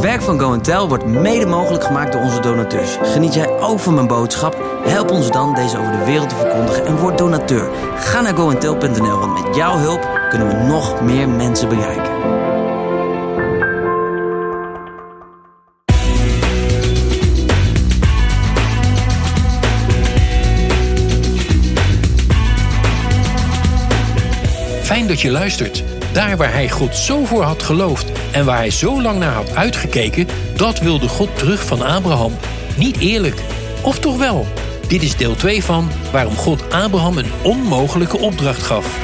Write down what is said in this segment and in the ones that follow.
Het werk van Go Tel wordt mede mogelijk gemaakt door onze donateurs. Geniet jij ook van mijn boodschap? Help ons dan deze over de wereld te verkondigen en word donateur. Ga naar goentel.nl, want met jouw hulp kunnen we nog meer mensen bereiken. Fijn dat je luistert. Daar waar hij God zo voor had geloofd en waar hij zo lang naar had uitgekeken, dat wilde God terug van Abraham. Niet eerlijk. Of toch wel? Dit is deel 2 van waarom God Abraham een onmogelijke opdracht gaf.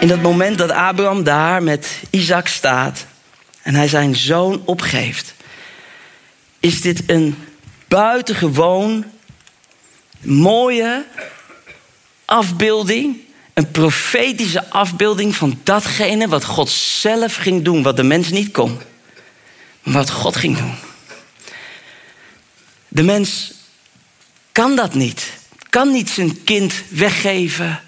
In dat moment dat Abraham daar met Isaac staat en hij zijn zoon opgeeft, is dit een buitengewoon mooie afbeelding, een profetische afbeelding van datgene wat God zelf ging doen, wat de mens niet kon, maar wat God ging doen. De mens kan dat niet, kan niet zijn kind weggeven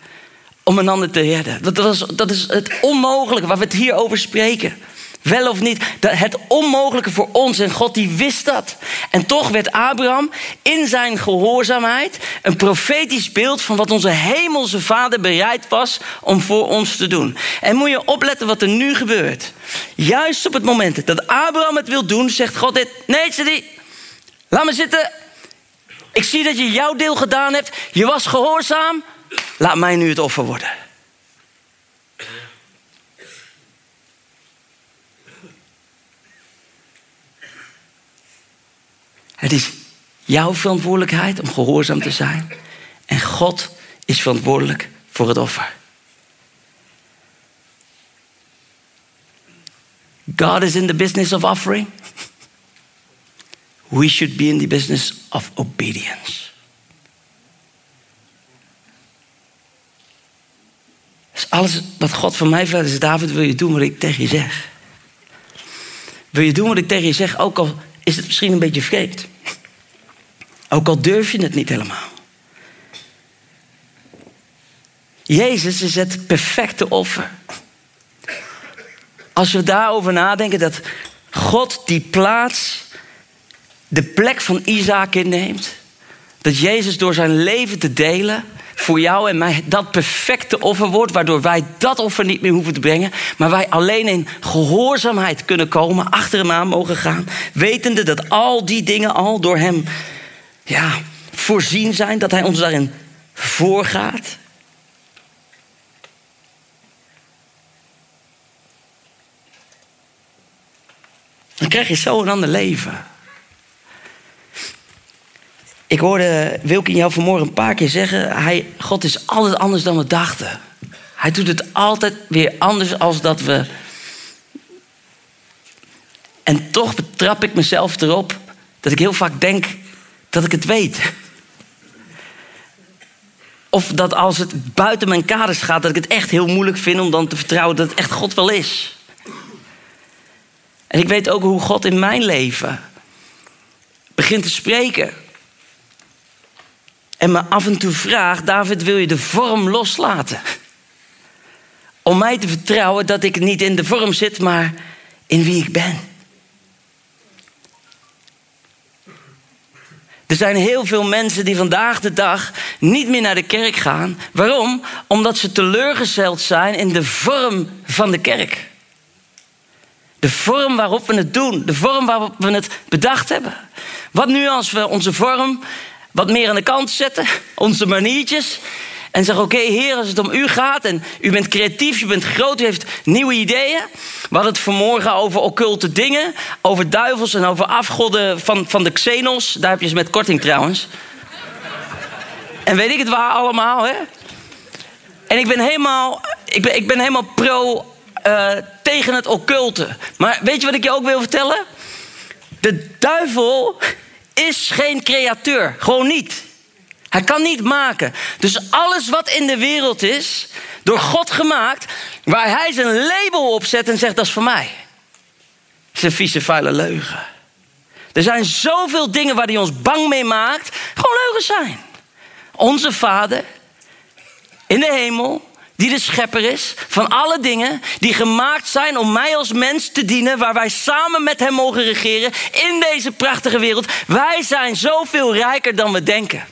om een ander te redden. Dat, dat, is, dat is het onmogelijke waar we het hier over spreken. Wel of niet, het onmogelijke voor ons. En God die wist dat. En toch werd Abraham in zijn gehoorzaamheid een profetisch beeld van wat onze hemelse vader bereid was om voor ons te doen. En moet je opletten wat er nu gebeurt. Juist op het moment dat Abraham het wil doen, zegt God dit. Nee, Sidi, laat me zitten. Ik zie dat je jouw deel gedaan hebt. Je was gehoorzaam. Laat mij nu het offer worden. Het is jouw verantwoordelijkheid om gehoorzaam te zijn. En God is verantwoordelijk voor het offer. God is in the business of offering. We should be in the business of obedience. Dus alles wat God van mij vraagt is: David, wil je doen wat ik tegen je zeg? Wil je doen wat ik tegen je zeg, ook al is het misschien een beetje vreemd? Ook al durf je het niet helemaal. Jezus is het perfecte offer. Als we daarover nadenken dat God die plaats, de plek van Isaac inneemt, dat Jezus door zijn leven te delen voor jou en mij dat perfecte offer wordt, waardoor wij dat offer niet meer hoeven te brengen, maar wij alleen in gehoorzaamheid kunnen komen, achter hem aan mogen gaan, wetende dat al die dingen al door hem ja, voorzien zijn, dat hij ons daarin voorgaat. Dan krijg je zo een ander leven. Ik hoorde Wilkin jou vanmorgen een paar keer zeggen: hij, God is altijd anders dan we dachten. Hij doet het altijd weer anders als dat we. En toch betrap ik mezelf erop dat ik heel vaak denk dat ik het weet. Of dat als het buiten mijn kaders gaat, dat ik het echt heel moeilijk vind om dan te vertrouwen dat het echt God wel is. En ik weet ook hoe God in mijn leven begint te spreken. En me af en toe vraagt: David, wil je de vorm loslaten? Om mij te vertrouwen dat ik niet in de vorm zit, maar in wie ik ben. Er zijn heel veel mensen die vandaag de dag niet meer naar de kerk gaan. Waarom? Omdat ze teleurgesteld zijn in de vorm van de kerk. De vorm waarop we het doen, de vorm waarop we het bedacht hebben. Wat nu als we onze vorm wat meer aan de kant zetten, onze maniertjes. En zeggen: Oké, Heer, als het om u gaat en u bent creatief, u bent groot, u heeft nieuwe ideeën. We hadden het vanmorgen over occulte dingen, over duivels en over afgodden van, van de Xenos. Daar heb je ze met korting trouwens. En weet ik het waar allemaal, hè? En ik ben helemaal, ik ben, ik ben helemaal pro uh, tegen het occulte. Maar weet je wat ik je ook wil vertellen? De duivel is geen createur. Gewoon niet. Hij kan niet maken. Dus alles wat in de wereld is, door God gemaakt, waar hij zijn label op zet en zegt: dat is voor mij. Dat is een vieze, vuile leugen. Er zijn zoveel dingen waar hij ons bang mee maakt, gewoon leugens zijn. Onze Vader in de hemel, die de schepper is van alle dingen die gemaakt zijn om mij als mens te dienen, waar wij samen met hem mogen regeren in deze prachtige wereld. Wij zijn zoveel rijker dan we denken.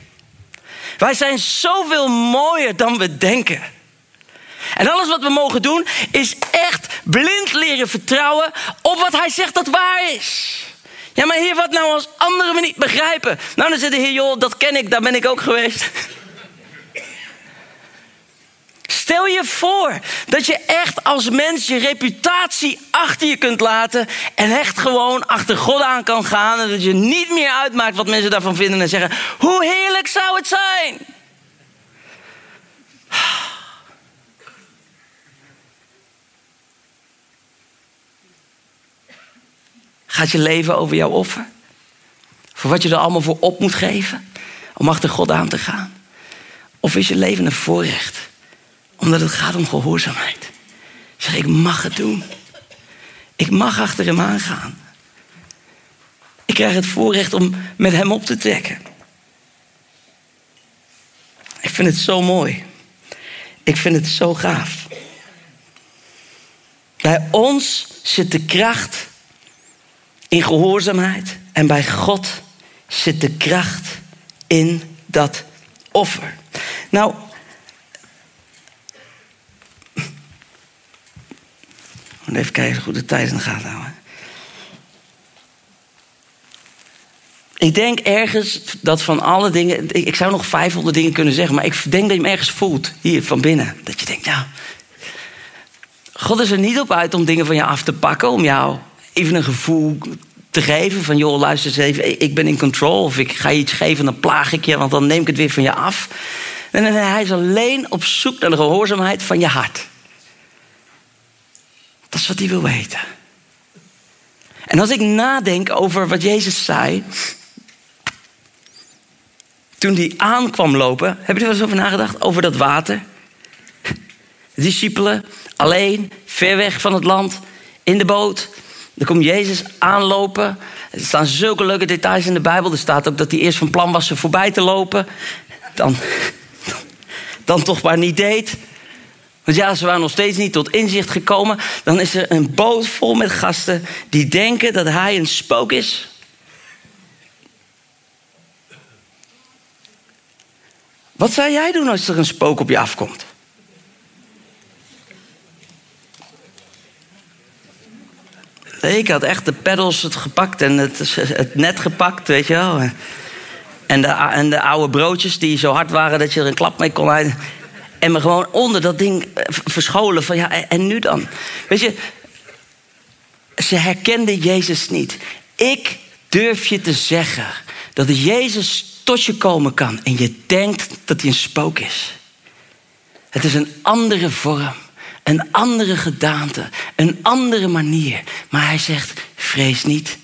Wij zijn zoveel mooier dan we denken. En alles wat we mogen doen is echt blind leren vertrouwen op wat hij zegt dat waar is. Ja, maar heer, wat nou als anderen me niet begrijpen? Nou, dan zegt de heer, joh, dat ken ik, daar ben ik ook geweest. Stel je voor dat je echt als mens je reputatie achter je kunt laten en echt gewoon achter God aan kan gaan en dat je niet meer uitmaakt wat mensen daarvan vinden en zeggen: hoe heerlijk zou het zijn? Gaat je leven over jouw offer? Voor wat je er allemaal voor op moet geven om achter God aan te gaan? Of is je leven een voorrecht? Omdat het gaat om gehoorzaamheid. Zeg, ik mag het doen. Ik mag achter hem aangaan. Ik krijg het voorrecht om met hem op te trekken. Ik vind het zo mooi. Ik vind het zo gaaf. Bij ons zit de kracht in gehoorzaamheid. En bij God zit de kracht in dat offer. Nou, even kijken hoe de tijd in de gaten houden. Ik denk ergens dat van alle dingen. Ik zou nog 500 dingen kunnen zeggen, maar ik denk dat je hem ergens voelt. Hier van binnen. Dat je denkt, nou. God is er niet op uit om dingen van je af te pakken. Om jou even een gevoel te geven. Van joh, luister eens even. Ik ben in control. Of ik ga je iets geven, dan plaag ik je. Want dan neem ik het weer van je af. En hij is alleen op zoek naar de gehoorzaamheid van je hart. Dat is wat hij wil weten. En als ik nadenk over wat Jezus zei. Toen hij aankwam lopen. Heb je er wel eens over nagedacht? Over dat water. Discipelen alleen, ver weg van het land, in de boot. Dan komt Jezus aanlopen. Er staan zulke leuke details in de Bijbel. Er staat ook dat hij eerst van plan was ze voorbij te lopen. Dan, dan toch maar niet deed. Want ja, ze waren nog steeds niet tot inzicht gekomen. Dan is er een boot vol met gasten die denken dat hij een spook is. Wat zou jij doen als er een spook op je afkomt? Ik had echt de pedals het gepakt en het, het net gepakt, weet je wel. En de, en de oude broodjes die zo hard waren dat je er een klap mee kon uit. En me gewoon onder dat ding eh, verscholen van ja, en nu dan? Weet je, ze herkenden Jezus niet. Ik durf je te zeggen dat Jezus tot je komen kan en je denkt dat hij een spook is. Het is een andere vorm, een andere gedaante, een andere manier. Maar hij zegt: vrees niet,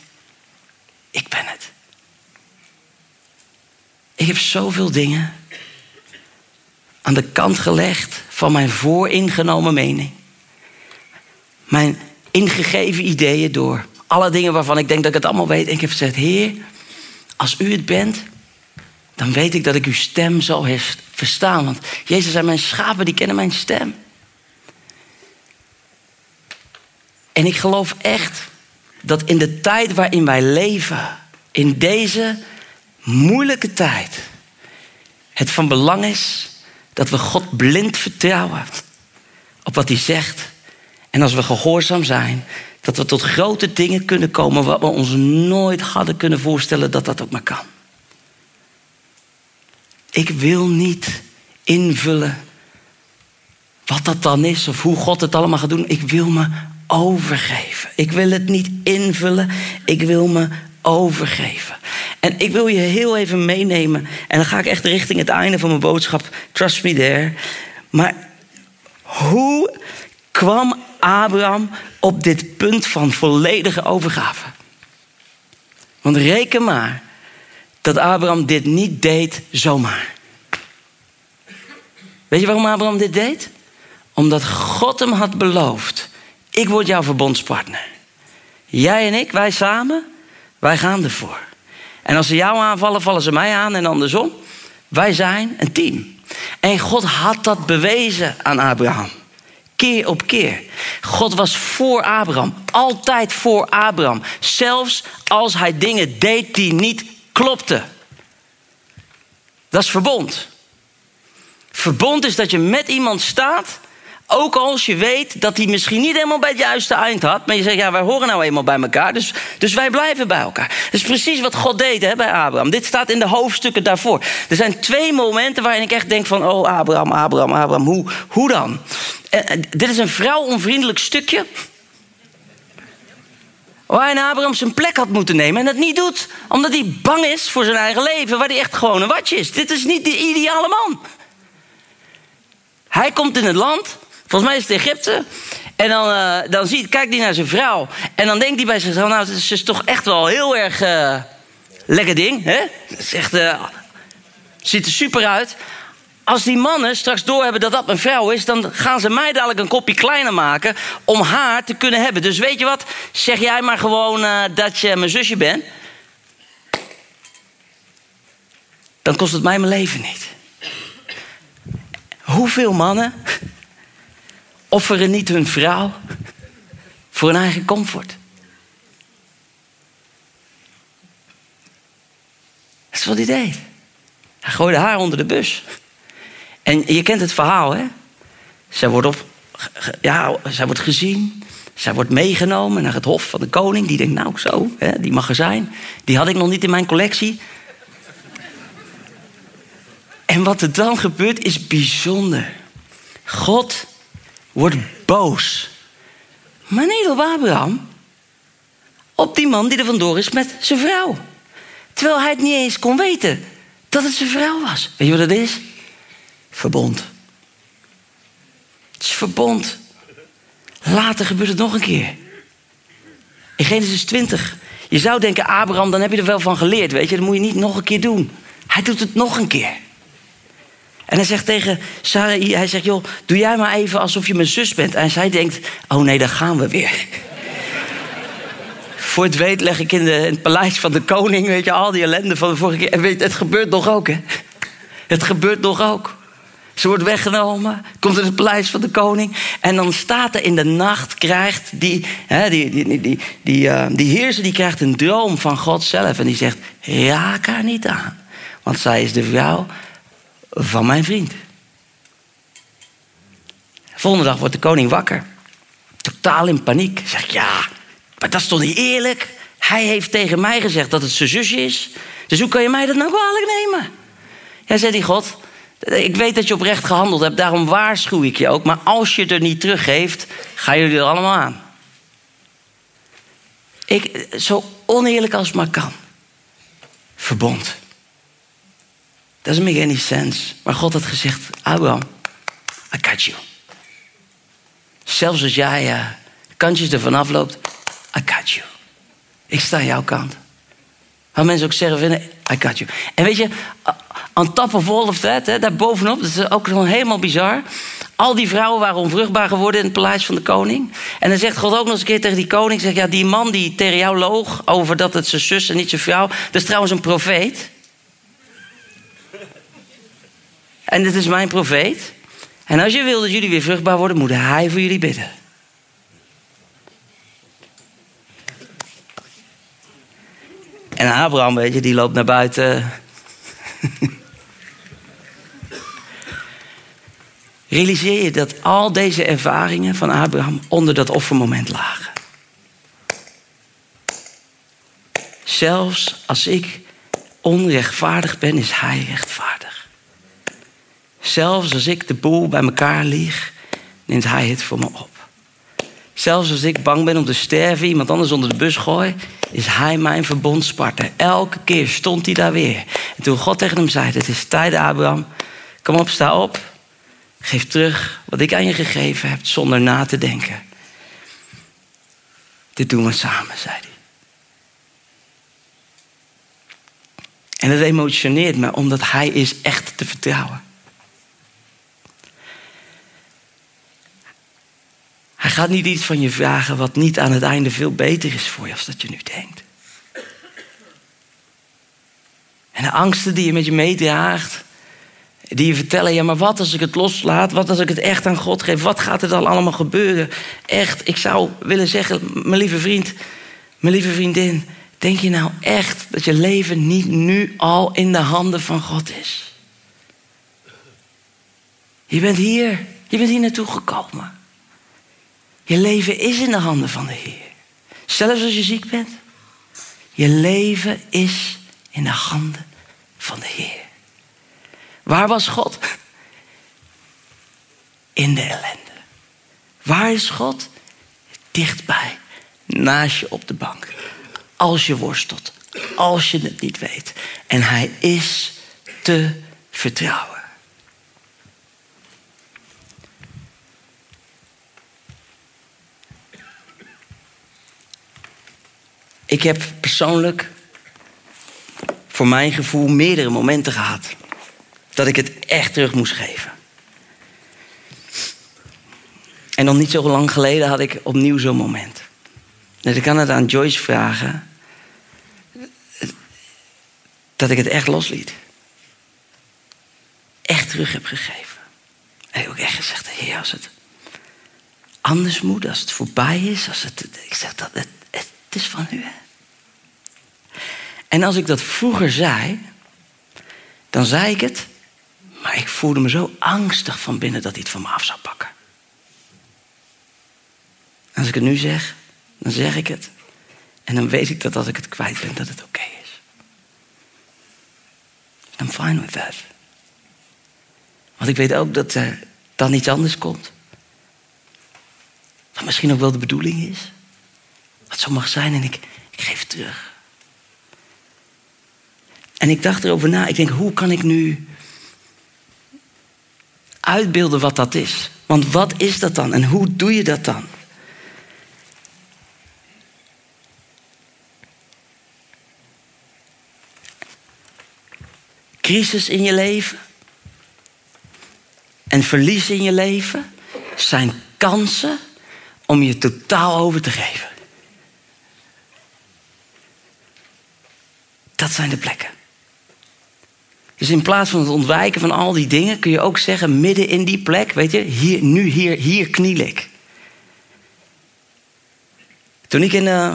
ik ben het. Ik heb zoveel dingen aan de kant gelegd van mijn vooringenomen mening. Mijn ingegeven ideeën door alle dingen waarvan ik denk dat ik het allemaal weet. En ik heb gezegd, Heer, als u het bent, dan weet ik dat ik uw stem zal verstaan. Want Jezus zei, mijn schapen die kennen mijn stem. En ik geloof echt dat in de tijd waarin wij leven, in deze moeilijke tijd, het van belang is dat we God blind vertrouwen op wat hij zegt. En als we gehoorzaam zijn, dat we tot grote dingen kunnen komen wat we ons nooit hadden kunnen voorstellen dat dat ook maar kan. Ik wil niet invullen wat dat dan is of hoe God het allemaal gaat doen. Ik wil me overgeven. Ik wil het niet invullen, ik wil me overgeven. En ik wil je heel even meenemen. En dan ga ik echt richting het einde van mijn boodschap. Trust me there. Maar hoe kwam Abraham op dit punt van volledige overgave? Want reken maar dat Abraham dit niet deed zomaar. Weet je waarom Abraham dit deed? Omdat God hem had beloofd: ik word jouw verbondspartner. Jij en ik, wij samen, wij gaan ervoor. En als ze jou aanvallen, vallen ze mij aan en andersom. Wij zijn een team. En God had dat bewezen aan Abraham. Keer op keer. God was voor Abraham. Altijd voor Abraham. Zelfs als hij dingen deed die niet klopten. Dat is verbond. Verbond is dat je met iemand staat. Ook als je weet dat hij misschien niet helemaal bij het juiste eind had. Maar je zegt, ja, wij horen nou eenmaal bij elkaar. Dus, dus wij blijven bij elkaar. Dat is precies wat God deed hè, bij Abraham. Dit staat in de hoofdstukken daarvoor. Er zijn twee momenten waarin ik echt denk van... oh, Abraham, Abraham, Abraham, hoe, hoe dan? En, dit is een vrouwonvriendelijk stukje... Waarin Abraham zijn plek had moeten nemen en dat niet doet. Omdat hij bang is voor zijn eigen leven, waar hij echt gewoon een watje is. Dit is niet de ideale man. Hij komt in het land, volgens mij is het Egypte. En dan, uh, dan ziet, kijkt hij naar zijn vrouw. En dan denkt hij bij zichzelf, nou, het is toch echt wel heel erg uh, lekker ding. Hè? Is echt, uh, ziet er super uit. Als die mannen straks doorhebben dat dat mijn vrouw is, dan gaan ze mij dadelijk een kopje kleiner maken om haar te kunnen hebben. Dus weet je wat? Zeg jij maar gewoon dat je mijn zusje bent. Dan kost het mij mijn leven niet. Hoeveel mannen offeren niet hun vrouw voor hun eigen comfort? Dat is wat hij deed. Hij gooide haar onder de bus. En je kent het verhaal, hè? Zij wordt, op, ja, zij wordt gezien. Zij wordt meegenomen naar het hof van de koning. Die denkt, nou zo, hè, die mag er zijn. Die had ik nog niet in mijn collectie. En wat er dan gebeurt is bijzonder. God wordt boos. Maar op Abraham. Op die man die er vandoor is met zijn vrouw. Terwijl hij het niet eens kon weten dat het zijn vrouw was. Weet je wat dat is? Verbond. Het is verbond. Later gebeurt het nog een keer. In Genesis 20. Je zou denken, Abraham, dan heb je er wel van geleerd, weet je. Dat moet je niet nog een keer doen. Hij doet het nog een keer. En hij zegt tegen Sarai, hij zegt, joh, doe jij maar even alsof je mijn zus bent. En zij denkt, oh nee, daar gaan we weer. Voor het weet leg ik in, het paleis van de koning, weet je, al die ellende van de vorige keer. En weet, het gebeurt nog ook, hè. Het gebeurt nog ook. Ze wordt weggenomen, komt in het paleis van de koning. En dan staat er in de nacht, krijgt die, hè, die, die, die, die, uh, die heerser die krijgt een droom van God zelf. En die zegt, raak haar niet aan. Want zij is de vrouw van mijn vriend. De volgende dag wordt de koning wakker. Totaal in paniek. Zegt, ja, maar dat is toch niet eerlijk? Hij heeft tegen mij gezegd dat het zijn zusje is. Dus hoe kan je mij dat nou kwalijk nemen? Ja, zei die God, ik weet dat je oprecht gehandeld hebt, daarom waarschuw ik je ook. Maar als je het er niet teruggeeft, gaan jullie er allemaal aan. Ik, zo oneerlijk als het maar kan. Verbond. Doesn't make any sense. Maar God had gezegd, Abraham, I got you. Zelfs als jij uh, kantjes ervan afloopt, I got you. Ik sta aan jouw kant. Waar mensen ook zeggen vinden, I got you. En weet je, on top of all of that, hè, daar bovenop, dat is ook nog helemaal bizar. Al die vrouwen waren onvruchtbaar geworden in het paleis van de koning. En dan zegt God ook nog eens een keer tegen die koning: zegt, ja, die man die tegen jou loog over dat het zijn zus en niet zijn vrouw, dat is trouwens een profeet. En dit is mijn profeet. En als je wil dat jullie weer vruchtbaar worden, moet hij voor jullie bidden. En Abraham, weet je, die loopt naar buiten. Realiseer je dat al deze ervaringen van Abraham onder dat offermoment lagen? Zelfs als ik onrechtvaardig ben, is hij rechtvaardig. Zelfs als ik de boel bij elkaar lieg, neemt hij het voor me op. Zelfs als ik bang ben om te sterven, iemand anders onder de bus gooi, is hij mijn verbondspartner. Elke keer stond hij daar weer. En toen God tegen hem zei: Het is tijd, Abraham. Kom op, sta op. Geef terug wat ik aan je gegeven heb zonder na te denken. Dit doen we samen, zei hij. En het emotioneert me omdat hij is echt te vertrouwen. Hij gaat niet iets van je vragen wat niet aan het einde veel beter is voor je als dat je nu denkt. En de angsten die je met je meedraagt, Die je vertellen, ja, maar wat als ik het loslaat? Wat als ik het echt aan God geef? Wat gaat er dan allemaal gebeuren? Echt, ik zou willen zeggen, mijn lieve vriend, mijn lieve vriendin, denk je nou echt dat je leven niet nu al in de handen van God is? Je bent hier, je bent hier naartoe gekomen. Je leven is in de handen van de Heer. Zelfs als je ziek bent. Je leven is in de handen van de Heer. Waar was God? In de ellende. Waar is God? Dichtbij, naast je op de bank. Als je worstelt, als je het niet weet. En Hij is te vertrouwen. Ik heb persoonlijk voor mijn gevoel meerdere momenten gehad dat ik het echt terug moest geven. En nog niet zo lang geleden had ik opnieuw zo'n moment. Dus ik kan het aan Joyce vragen dat ik het echt losliet. Echt terug heb gegeven. En ik heb ook echt gezegd, heer, als het anders moet, als het voorbij is, als het, ik zeg dat het, het is van u. Hè? En als ik dat vroeger zei, dan zei ik het, maar ik voelde me zo angstig van binnen dat hij het van me af zou pakken. Als ik het nu zeg, dan zeg ik het. En dan weet ik dat als ik het kwijt ben, dat het oké is. I'm fine with that. Want ik weet ook dat er dan iets anders komt. Wat misschien ook wel de bedoeling is. Wat zo mag zijn en ik, ik geef het terug. En ik dacht erover na. Ik denk, hoe kan ik nu uitbeelden wat dat is? Want wat is dat dan en hoe doe je dat dan? Crisis in je leven en verlies in je leven zijn kansen om je totaal over te geven. Dat zijn de plekken. Dus in plaats van het ontwijken van al die dingen, kun je ook zeggen, midden in die plek, weet je, hier, nu hier, hier kniel ik. Toen ik in uh,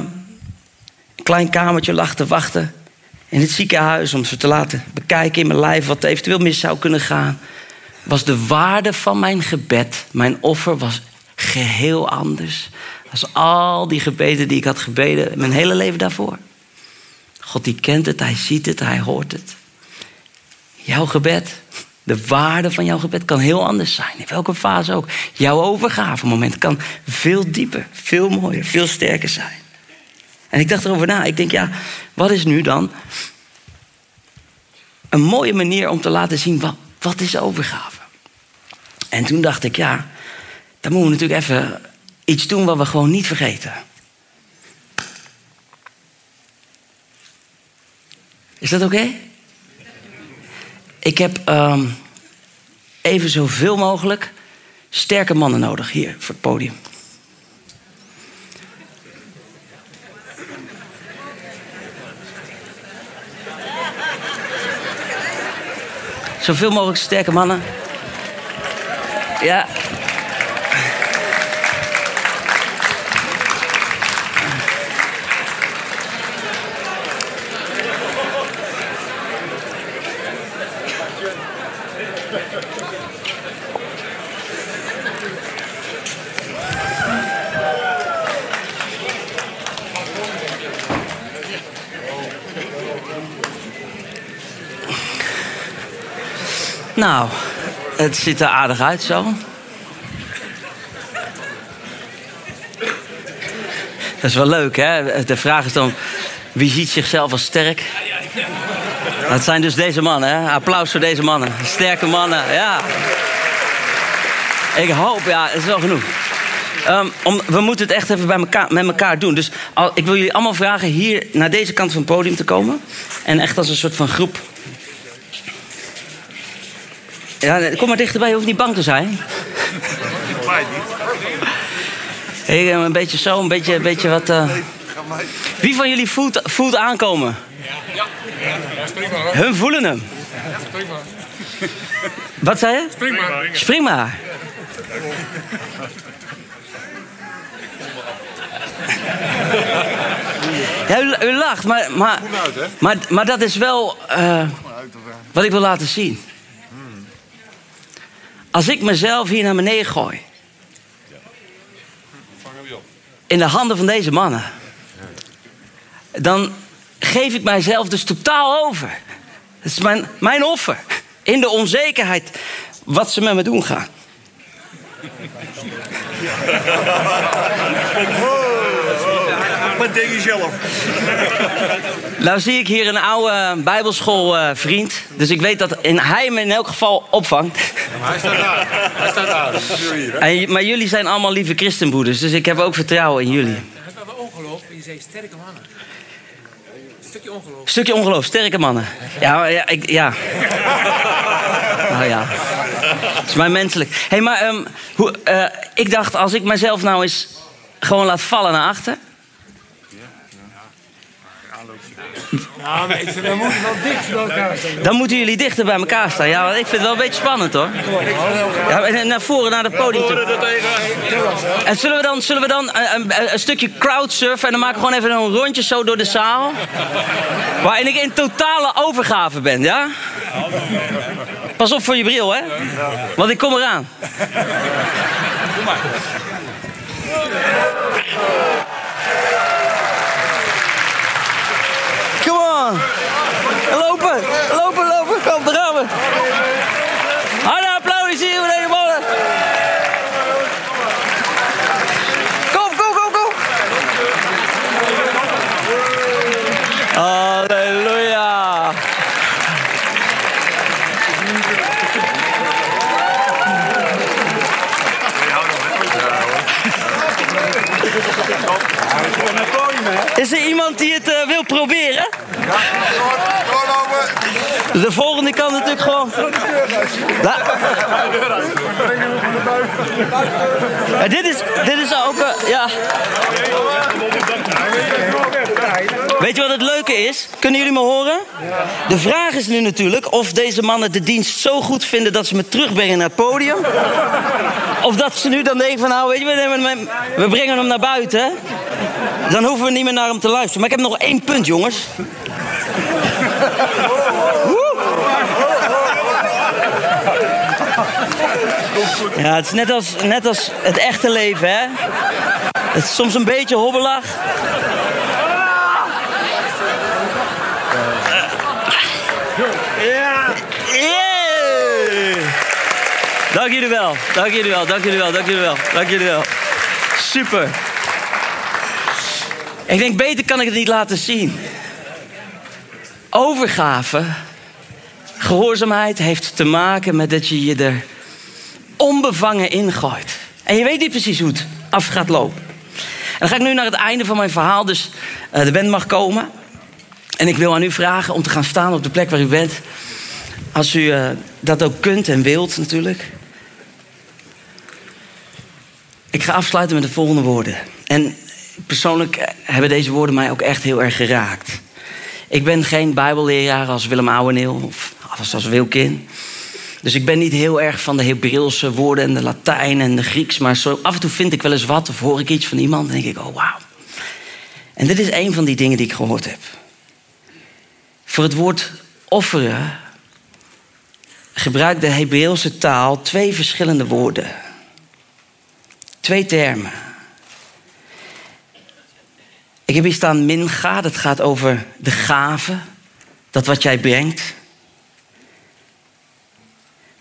een klein kamertje lag te wachten in het ziekenhuis om ze te laten bekijken in mijn lijf wat eventueel mis zou kunnen gaan, was de waarde van mijn gebed, mijn offer, was geheel anders. Als al die gebeden die ik had gebeden mijn hele leven daarvoor. God die kent het, hij ziet het, hij hoort het. Jouw gebed, de waarde van jouw gebed kan heel anders zijn. In welke fase ook. Jouw overgave moment kan veel dieper, veel mooier, veel sterker zijn. En ik dacht erover na. Ik denk, ja, wat is nu dan een mooie manier om te laten zien wat, wat is overgave? En toen dacht ik, ja, dan moeten we natuurlijk even iets doen wat we gewoon niet vergeten. Is dat oké? Ik heb um, even zoveel mogelijk sterke mannen nodig hier voor het podium. Zoveel mogelijk sterke mannen. Ja, Nou, het ziet er aardig uit zo. Dat is wel leuk, hè? De vraag is dan, wie ziet zichzelf als sterk? Dat zijn dus deze mannen, hè? Applaus voor deze mannen. Sterke mannen, ja. Ik hoop, ja, het is wel genoeg. Ehm, om, we moeten het echt even bij elkaar, met elkaar doen. Dus ik wil jullie allemaal vragen hier naar deze kant van het podium te komen. En echt als een soort van groep ja, kom maar dichterbij, je hoeft niet bang te zijn. Hey, een beetje zo, een beetje, een beetje wat. Uh... Wie van jullie voelt, voelt aankomen? Ja. Hun voelen hem. Ja, Wat zei je? Spring maar. Spring maar. Ja, u, u lacht, maar, maar, maar, maar dat is wel eh, wat ik wil laten zien. Als ik mezelf hier naar beneden gooi, in de handen van deze mannen, dan geef ik mijzelf dus totaal over. Dat is mijn, mijn offer. In de onzekerheid wat ze met me doen gaan. Wat denk je zelf? Nou zie ik hier een oude bijbelschoolvriend. dus ik weet dat in, hij me in elk geval opvangt. Hij staat daar. Hij staat daar. En, maar jullie zijn allemaal lieve christenbroeders. Dus ik heb ook vertrouwen in jullie. Het wel ongeloof. Je zei sterke mannen. Een stukje ongeloof. Stukje ongeloof, sterke mannen. Ja, maar ja, ik, ja. Nou ja. Het is mijn menselijk. Hé, hey, maar ehm, hoe, eh, ik dacht, als ik mezelf nou eens gewoon laat vallen naar achter. Ja, maar ik vind, we moeten wel dicht bij elkaar zijn. Dan moeten jullie dichter bij elkaar staan. Ja, want ik vind het wel een beetje spannend hoor. Ja, en naar voren, naar het podium toe. En zullen we dan, zullen we dan een, een, een stukje crowdsurfen en dan maken we gewoon even een rondje zo door de zaal? Waarin ik in totale overgave ben, ja? Pas op voor je bril, hè? Want ik kom eraan. Come on. Lopen, Kom, daar gaan we. Applaus hier voor deze mannen. Kom, kom, kom, kom. Halleluja. Is er iemand die het eh, wil proberen? De volgende kan natuurlijk gewoon. La- Ja, dit, is, dit is ook. ja. Weet je wat het leuke is? Kunnen jullie me horen? De vraag is nu natuurlijk of deze mannen de dienst zo goed vinden dat ze me terugbrengen naar het podium. Of dat ze nu dan denken van nou, weet je, we, we brengen hem naar buiten. Dan hoeven we niet meer naar hem te luisteren. Maar ik heb nog één punt, jongens. Ja, het is net als, net als het echte leven, hè? Het is soms een beetje hobbelig. Yeah! Dank jullie wel, dank jullie wel, dank jullie wel, dank jullie wel, dank jullie wel. Super. Ik denk, beter kan ik het niet laten zien. Overgave, gehoorzaamheid heeft te maken met dat je je er onbevangen ingooit. En je weet niet precies hoe het af gaat lopen. En dan ga ik nu naar het einde van mijn verhaal, dus eh, de band mag komen. En ik wil aan u vragen om te gaan staan op de plek waar u bent. Als u eh, dat ook kunt en wilt natuurlijk. Ik ga afsluiten met de volgende woorden. En persoonlijk eh, hebben deze woorden mij ook echt heel erg geraakt. Ik ben geen bijbelleraar als Willem Ouweneel of als, Wilkin. Dus ik ben niet heel erg van de Hebreeuwse woorden en de Latijn en de Grieks. Maar zo af en toe vind ik wel eens wat of hoor ik iets van iemand en denk ik, oh wauw. En dit is een van die dingen die ik gehoord heb. Voor het woord offeren gebruikt de Hebreeuwse taal twee verschillende woorden. Twee termen. Ik heb hier staan minga, dat gaat over de gave, dat wat jij brengt.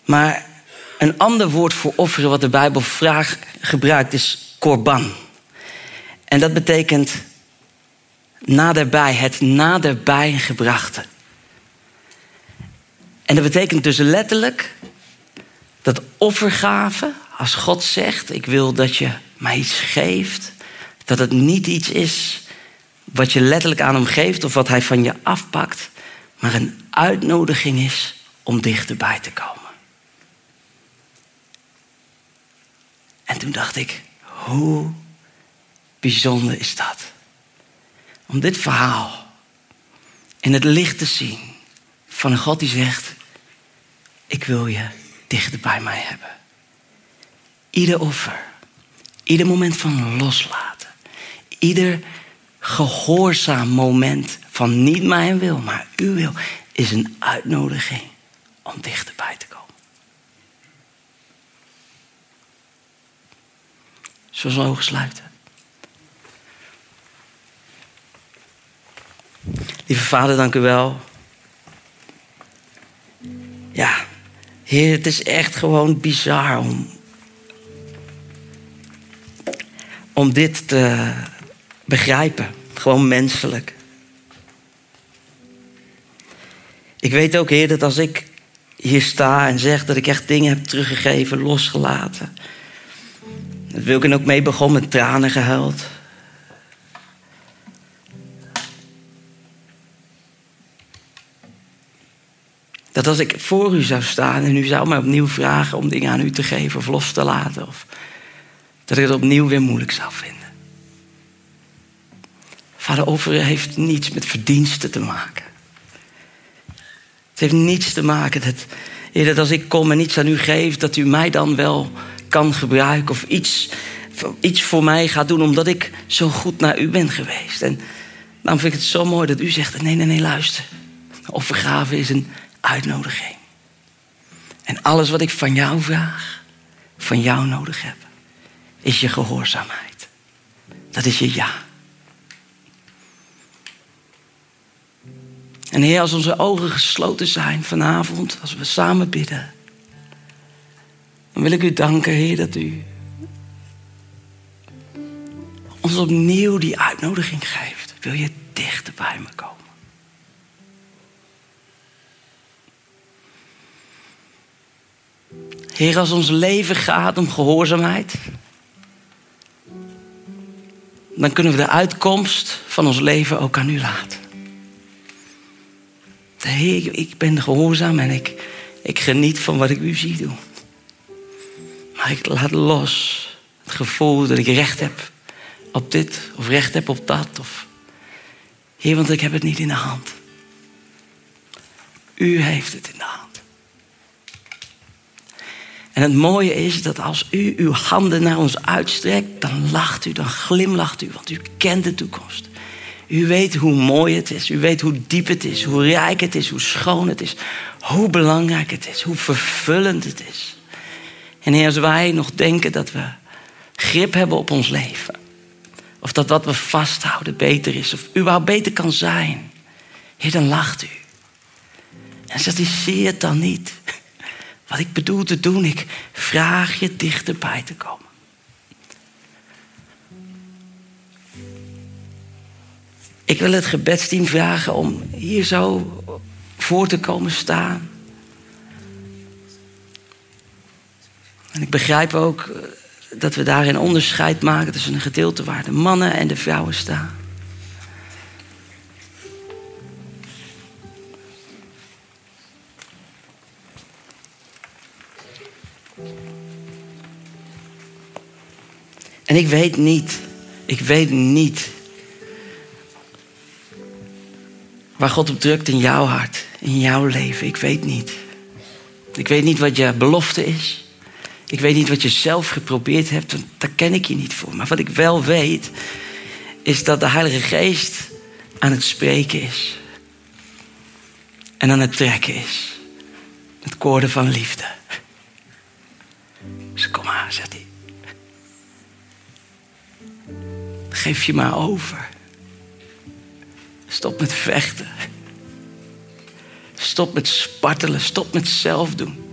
Maar een ander woord voor offeren wat de Bijbel vraag gebruikt is korban. En dat betekent naderbij, het naderbij gebrachte. En dat betekent dus letterlijk dat offergave, als God zegt, ik wil dat je mij iets geeft, dat het niet iets is wat je letterlijk aan hem geeft of wat hij van je afpakt, maar een uitnodiging is om dichterbij te komen. En toen dacht ik, hoe bijzonder is dat? Om dit verhaal in het licht te zien van een God die zegt, ik wil je dichter bij mij hebben. Ieder offer, ieder moment van loslaten, ieder gehoorzaam moment van niet mijn wil, maar uw wil, is een uitnodiging om dichterbij te komen. Zullen we ogen sluiten? Lieve Vader, dank u wel. Ja, Heer, het is echt gewoon bizar om, om dit te begrijpen. Gewoon menselijk. Ik weet ook, Heer, dat als ik hier sta en zeg dat ik echt dingen heb teruggegeven, losgelaten. Dat wil ik ook mee begon met tranen gehuild. Dat als ik voor u zou staan en u zou mij opnieuw vragen om dingen aan u te geven of los te laten, of dat ik het opnieuw weer moeilijk zou vinden. Offeren heeft niets met verdiensten te maken. Het heeft niets te maken dat, dat als ik kom en iets aan u geef, dat u mij dan wel kan gebruiken of iets, iets voor mij gaat doen omdat ik zo goed naar u ben geweest. En dan vind ik het zo mooi dat u zegt: nee, nee, nee, luister. Offergave is een uitnodiging. En alles wat ik van jou vraag, van jou nodig heb, is je gehoorzaamheid. Dat is je ja. En Heer, als onze ogen gesloten zijn vanavond, als we samen bidden, dan wil ik u danken, Heer, dat u ons opnieuw die uitnodiging geeft. Wil je dichter bij me komen? Heer, als ons leven gaat om gehoorzaamheid, dan kunnen we de uitkomst van ons leven ook aan u laten. Heer, ik ben gehoorzaam en ik, ik geniet van wat ik u zie doen. Maar ik laat los het gevoel dat ik recht heb op dit of recht heb op dat. Of... Heer, want ik heb het niet in de hand. U heeft het in de hand. En het mooie is dat als u uw handen naar ons uitstrekt, dan lacht u, dan glimlacht u, want u kent de toekomst. U weet hoe mooi het is, u weet hoe diep het is, hoe rijk het is, hoe schoon het is, hoe belangrijk het is, hoe vervullend het is. En Heer, als wij nog denken dat we grip hebben op ons leven, of dat wat we vasthouden beter is, of überhaupt beter kan zijn, Heer, dan lacht u. En zegt, het dan niet. Wat ik bedoel te doen, ik vraag je dichterbij te komen. Ik wil het gebedsteam vragen om hier zo voor te komen staan. En ik begrijp ook eh, dat we daarin onderscheid maken tussen een gedeelte waar de mannen en de vrouwen staan. En ik weet niet, ik weet niet waar God op drukt in jouw hart, in jouw leven. Ik weet niet. Ik weet niet wat je belofte is. Ik weet niet wat je zelf geprobeerd hebt, want daar ken ik je niet voor. Maar wat ik wel weet, is dat de Heilige Geest aan het spreken is. En aan het trekken is. Het koorden van liefde. Dus kom maar, zegt hij. Geef je maar over. Stop met vechten. Stop met spartelen. Stop met zelf doen.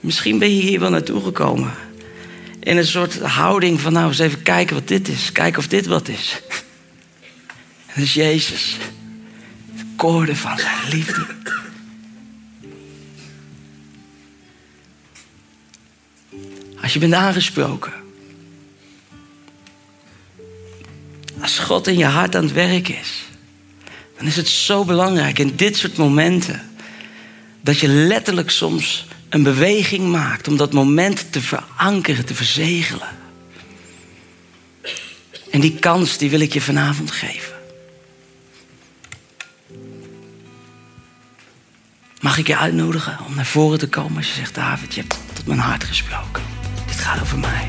Misschien ben je hier wel naartoe gekomen. In een soort houding van nou eens even kijken wat dit is. Kijken of dit wat is. En dat is Jezus. De koorden van zijn liefde. Als je bent aangesproken. Als God in je hart aan het werk is. Dan is het zo belangrijk in dit soort momenten. Dat je letterlijk soms een beweging maakt om dat moment te verankeren, te verzegelen. En die kans die wil ik je vanavond geven. Mag ik je uitnodigen om naar voren te komen als je zegt, David, je hebt tot mijn hart gesproken. Dit gaat over mij.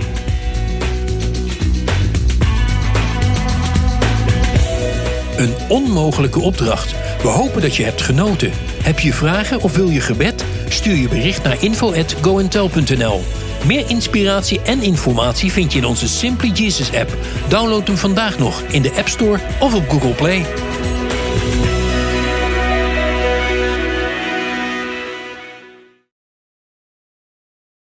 Een onmogelijke opdracht. We hopen dat je hebt genoten. Heb je vragen of wil je gebed? Stuur je bericht naar info@goentel.nl. Meer inspiratie en informatie vind je in onze Simply Jesus app. Download hem vandaag nog in de App Store of op Google Play.